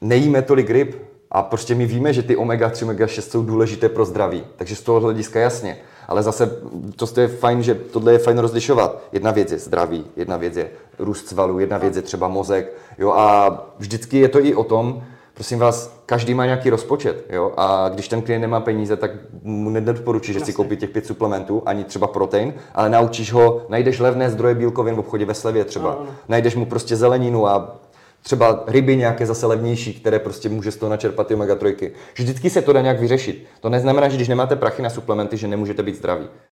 nejíme tolik ryb a prostě my víme, že ty omega-3, omega-6 jsou důležité pro zdraví. Takže z toho hlediska jasně. Ale zase to je fajn, že tohle je fajn rozlišovat. Jedna věc je zdraví, jedna věc je růst svalů, jedna věc je třeba mozek. Jo, a vždycky je to i o tom, prosím vás, každý má nějaký rozpočet, jo, a když ten klient nemá peníze, tak mu nedoporučí, že si koupí těch pět suplementů, ani třeba protein, ale naučíš ho, najdeš levné zdroje bílkovin v obchodě ve slevě třeba, najdeš mu prostě zeleninu a třeba ryby nějaké zase levnější, které prostě může z toho načerpat ty omega-3. Vždycky se to dá nějak vyřešit. To neznamená, že když nemáte prachy na suplementy, že nemůžete být zdraví.